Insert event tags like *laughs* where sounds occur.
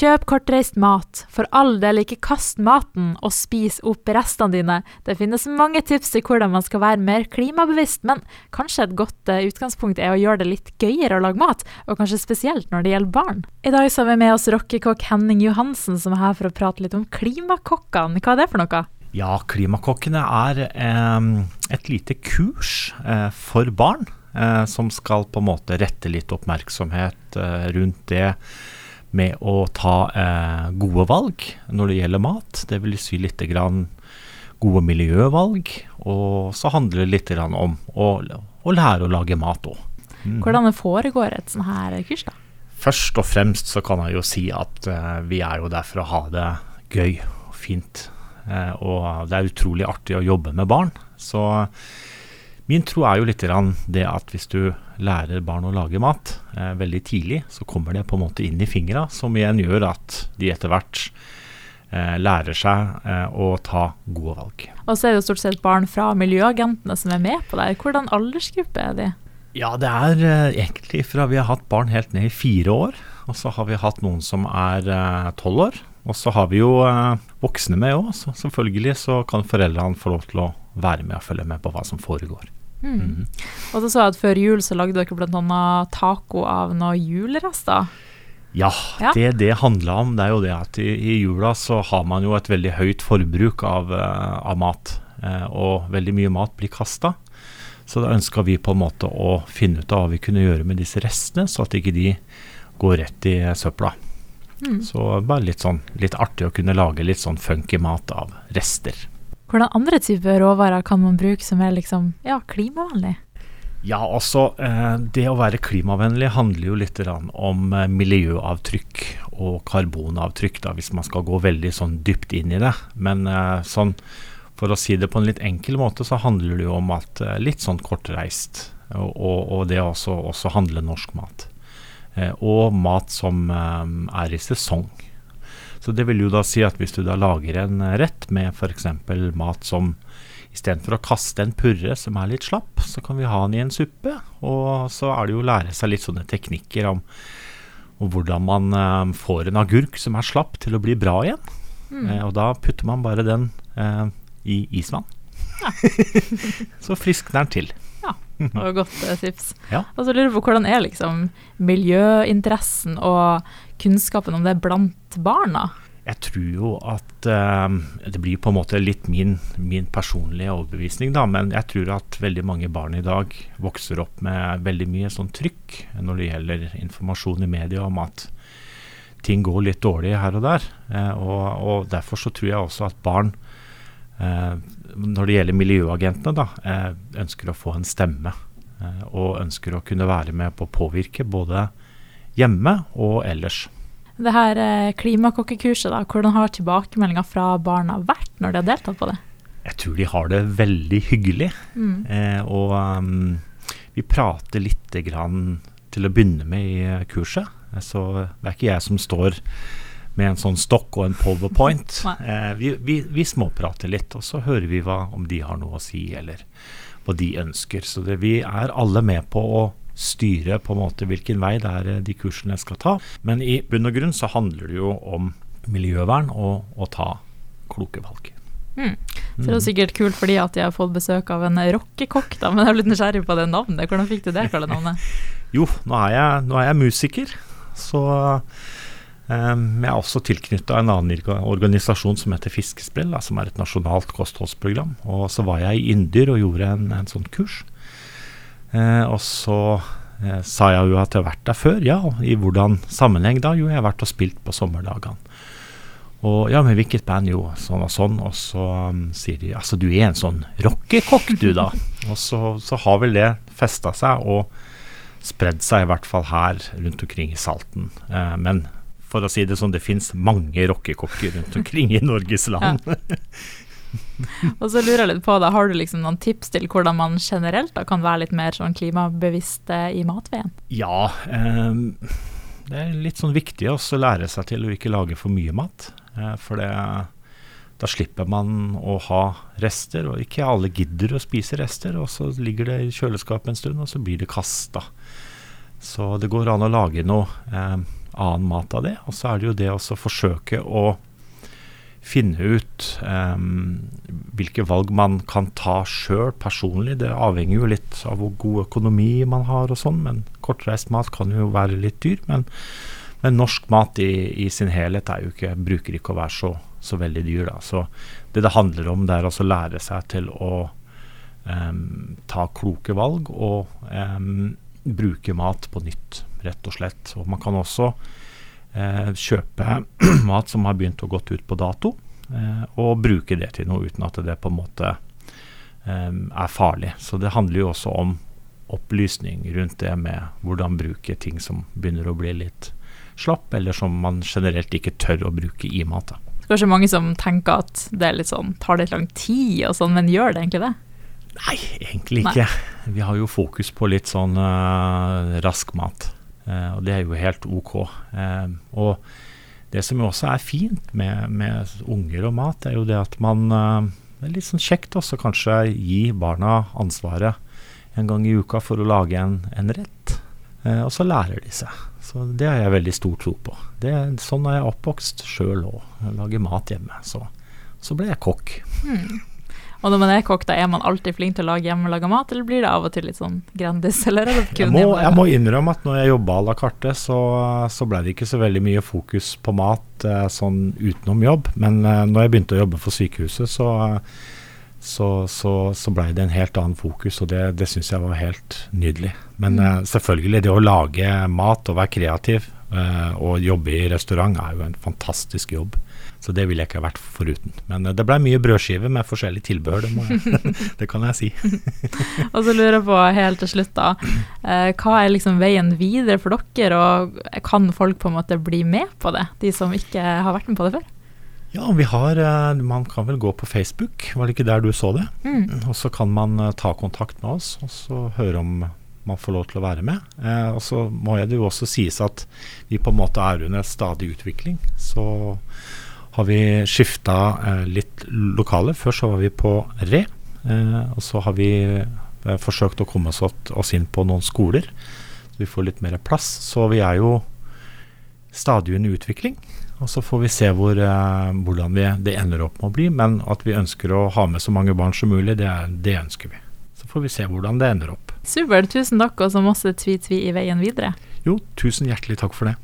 Kjøp kortreist mat. For all del, ikke kast maten og spis opp restene dine. Det finnes mange tips til hvordan man skal være mer klimabevisst, men kanskje et godt uh, utgangspunkt er å gjøre det litt gøyere å lage mat, og kanskje spesielt når det gjelder barn. I dag så har vi med oss rockekokk Henning Johansen, som er her for å prate litt om klimakokkene. Hva er det for noe? Ja, Klimakokkene er eh, et lite kurs eh, for barn eh, som skal på en måte rette litt oppmerksomhet eh, rundt det med å ta eh, gode valg når det gjelder mat. Det vil si litt grann gode miljøvalg. Og så handler det litt grann om å, å lære å lage mat òg. Mm. Hvordan foregår et sånt her kurs, da? Først og fremst så kan jeg jo si at uh, vi er jo der for å ha det gøy og fint. Uh, og det er utrolig artig å jobbe med barn. Så Min tro er jo litt det at hvis du lærer barn å lage mat eh, veldig tidlig, så kommer det på en måte inn i fingra, som igjen gjør at de etter hvert eh, lærer seg eh, å ta gode valg. Og så er det jo stort sett barn fra miljøagentene som er med på det. Hvordan aldersgruppe er de? Ja, det er eh, egentlig fra vi har hatt barn helt ned i fire år. Og så har vi hatt noen som er eh, tolv år. Og så har vi jo eh, voksne med òg, så selvfølgelig så kan foreldrene få lov til å være med og følge med på hva som foregår. Mm. Mm. Og så så jeg at Før jul så lagde dere bl.a. taco av noen julerester. Ja, ja, det det handla om, det er jo det at i, i, jula så har man jo et veldig høyt forbruk av, uh, av mat. Uh, og veldig mye mat blir kasta. Så da ønska vi på en måte å finne ut av hva vi kunne gjøre med disse restene, så at ikke de går rett i søpla. Mm. Så bare litt sånn litt artig å kunne lage litt sånn funky mat av rester. Hvordan andre typer råvarer kan man bruke som er liksom, ja, klimavennlig? Ja, altså eh, Det å være klimavennlig handler jo litt om eh, miljøavtrykk og karbonavtrykk, da, hvis man skal gå veldig sånn dypt inn i det. Men eh, sånn, for å si det på en litt enkel måte, så handler det jo om at litt sånn kortreist. Og, og, det også, også handle norsk mat. og mat som er i sesong. Så det vil jo da si at hvis du da lager en rett med f.eks. mat som Istedenfor å kaste en purre som er litt slapp, så kan vi ha den i en suppe. Og så er det jo å lære seg litt sånne teknikker om, om hvordan man uh, får en agurk som er slapp, til å bli bra igjen. Mm. Eh, og da putter man bare den eh, i isvann. Ja. *laughs* så friskner den til. *laughs* Var godt tips. Ja. Og så lurer jeg på hvordan er liksom miljøinteressen og kunnskapen om det blant barna? Jeg tror jo at uh, Det blir på en måte litt min, min, personlige overbevisning, da. Men jeg tror at veldig mange barn i dag vokser opp med veldig mye sånn trykk når det gjelder informasjon i media om at ting går litt dårlig her og der. Uh, og, og, derfor så tror jeg også at barn, uh, når det gjelder miljøagentene, da, ønsker å få en stemme. og ønsker å kunne være med på å påvirke både hjemme og ellers. Det her eh, klimakokkekurset, da, hvordan har tilbakemeldinga fra barna vært når de har deltatt på det? Jeg tror de har det veldig hyggelig. Mm. Eh, og um, vi prater lite grann til å begynne med i eh, kurset. Så det er ikke jeg som står med en sånn stokk og en powerpoint. eh, vi, vi, vi, småprater litt, og så hører vi hva, om de har noe å si, eller hva de ønsker. Så det, vi er alle med på å styre på en måte hvilken vei det er eh, de kursene skal ta. Men i bunn og grunn så handler det jo om miljøvern og å ta kloke valg. Mm. Så det er sikkert kult fordi at jeg har fått besøk av en rockekokk, da. Men jeg er litt nysgjerrig på det navnet. Hvordan fikk du det kallenavnet? *laughs* jo, nå er, jeg, nå er jeg musiker, så jeg er også tilknytta en annen organisasjon som heter Fiskesprell, som er et nasjonalt kostholdsprogram. Og så var jeg i Indyr og gjorde en, en sånn kurs. Eh, og så eh, sa jeg jo at jeg har vært der før. Ja, i hvordan sammenheng da? Jo, jeg har vært og spilt på sommerdagene. Og ja, men hvilket band? Jo, sånn og sånn. Og så um, sier de altså du er en sånn rockekokk du, da. og så, så, har vel det festa seg og spredd seg, i hvert fall her rundt omkring i Salten. Eh, men for å si det sånn, det fins mange rockekokker rundt omkring i Norges land. Ja. *laughs* og så lurer jeg litt på, da, Har du liksom noen tips til hvordan man generelt da, kan være litt mer sånn klimabevisst i matveien? Ja, eh, det er litt sånn viktig også å lære seg til å ikke lage for mye mat. Eh, for det, da slipper man å ha rester, og ikke alle gidder å spise rester. Og så ligger det i kjøleskapet en stund, og så blir det kasta. Så det går an å lage noe eh, annen mat av det. Og så er det jo det å forsøke å finne ut um, hvilke valg man kan ta sjøl personlig. Det avhenger jo litt av hvor god økonomi man har og sånn, men kortreist mat kan jo være litt dyr. Men, men norsk mat i, i, sin helhet er jo ikke, bruker ikke å være så, så veldig dyr. Da. Så det det handler om, det er å lære seg til å um, ta kloke valg og um, bruke mat på nytt, rett og slett. Og man kan også eh, kjøpe *clears throat* mat som har begynt å gått ut på dato, eh, og bruke det til noe uten at det på en måte eh, er farlig. Så det handler jo også om opplysning rundt det med hvordan bruke ting som begynner å bli litt slapp, eller som man generelt ikke tør å bruke i mat. Da. Kanskje mange som tenker at det litt sånn, tar litt lang tid og sånn, men gjør det egentlig det? Nei, egentlig ikke. Nei. Vi har jo fokus på litt sånn uh, rask mat. Uh, og det er jo helt OK. Uh, og det som jo også er fint med, med, unger og mat, er jo det at man Det er litt sånn kjekt også kanskje gi barna ansvaret en gang i uka for å lage en, en rett. og så lærer de seg. Så det har jeg veldig stor tro på. Det, sånn er jeg oppvokst sjøl òg. Lager mat hjemme. Så, så ble jeg kokk. Hmm. Og når man er kokk, da er man alltid flink til å lage hjemmelaga mat, eller blir det av og til litt sånn Grandis, *laughs* eller er jeg må, jeg må innrømme at når jeg jobba à la carte, så, så ble det ikke så veldig mye fokus på mat eh, sånn utenom jobb. Men eh, når jeg begynte å jobbe for sykehuset, så, så, så, så ble det en helt annen fokus, og det, det syns jeg var helt nydelig. Men mm. eh, selvfølgelig, det å lage mat og være kreativ eh, og jobbe i restaurant er jo en fantastisk jobb. Så det ville jeg ikke ha vært foruten. Men eh, det blei mye brødskive med forskjellig tilbehør, det, *laughs* *laughs* det kan jeg si. *laughs* og så lurer jeg på helt til slutt, da. Eh, hva er liksom veien videre for dere, og kan folk på en måte bli med på det, de som ikke har vært med på det før? Ja, vi har eh, Man kan vel gå på Facebook, var det ikke der du så det? Mm. Og så kan man ta kontakt med oss og så høre om man får lov til å være med. Eh, og så må det jo også sies at vi på en måte er under stadig utvikling. Så har vi skifta eh, litt lokale. Før så var vi på Re, eh, og så har vi eh, forsøkt å komme oss, inn på noen skoler. Så vi får litt mer plass. Så vi er jo stadig under utvikling. Og så får vi se hvor, eh, hvordan vi, det ender opp med å bli. Men at vi ønsker å ha med så mange barn som mulig, det, det ønsker vi. Så får vi se hvordan det ender opp. Supert. Tusen takk, og så masse tvi-tvi i veien videre. Jo, tusen hjertelig takk for det.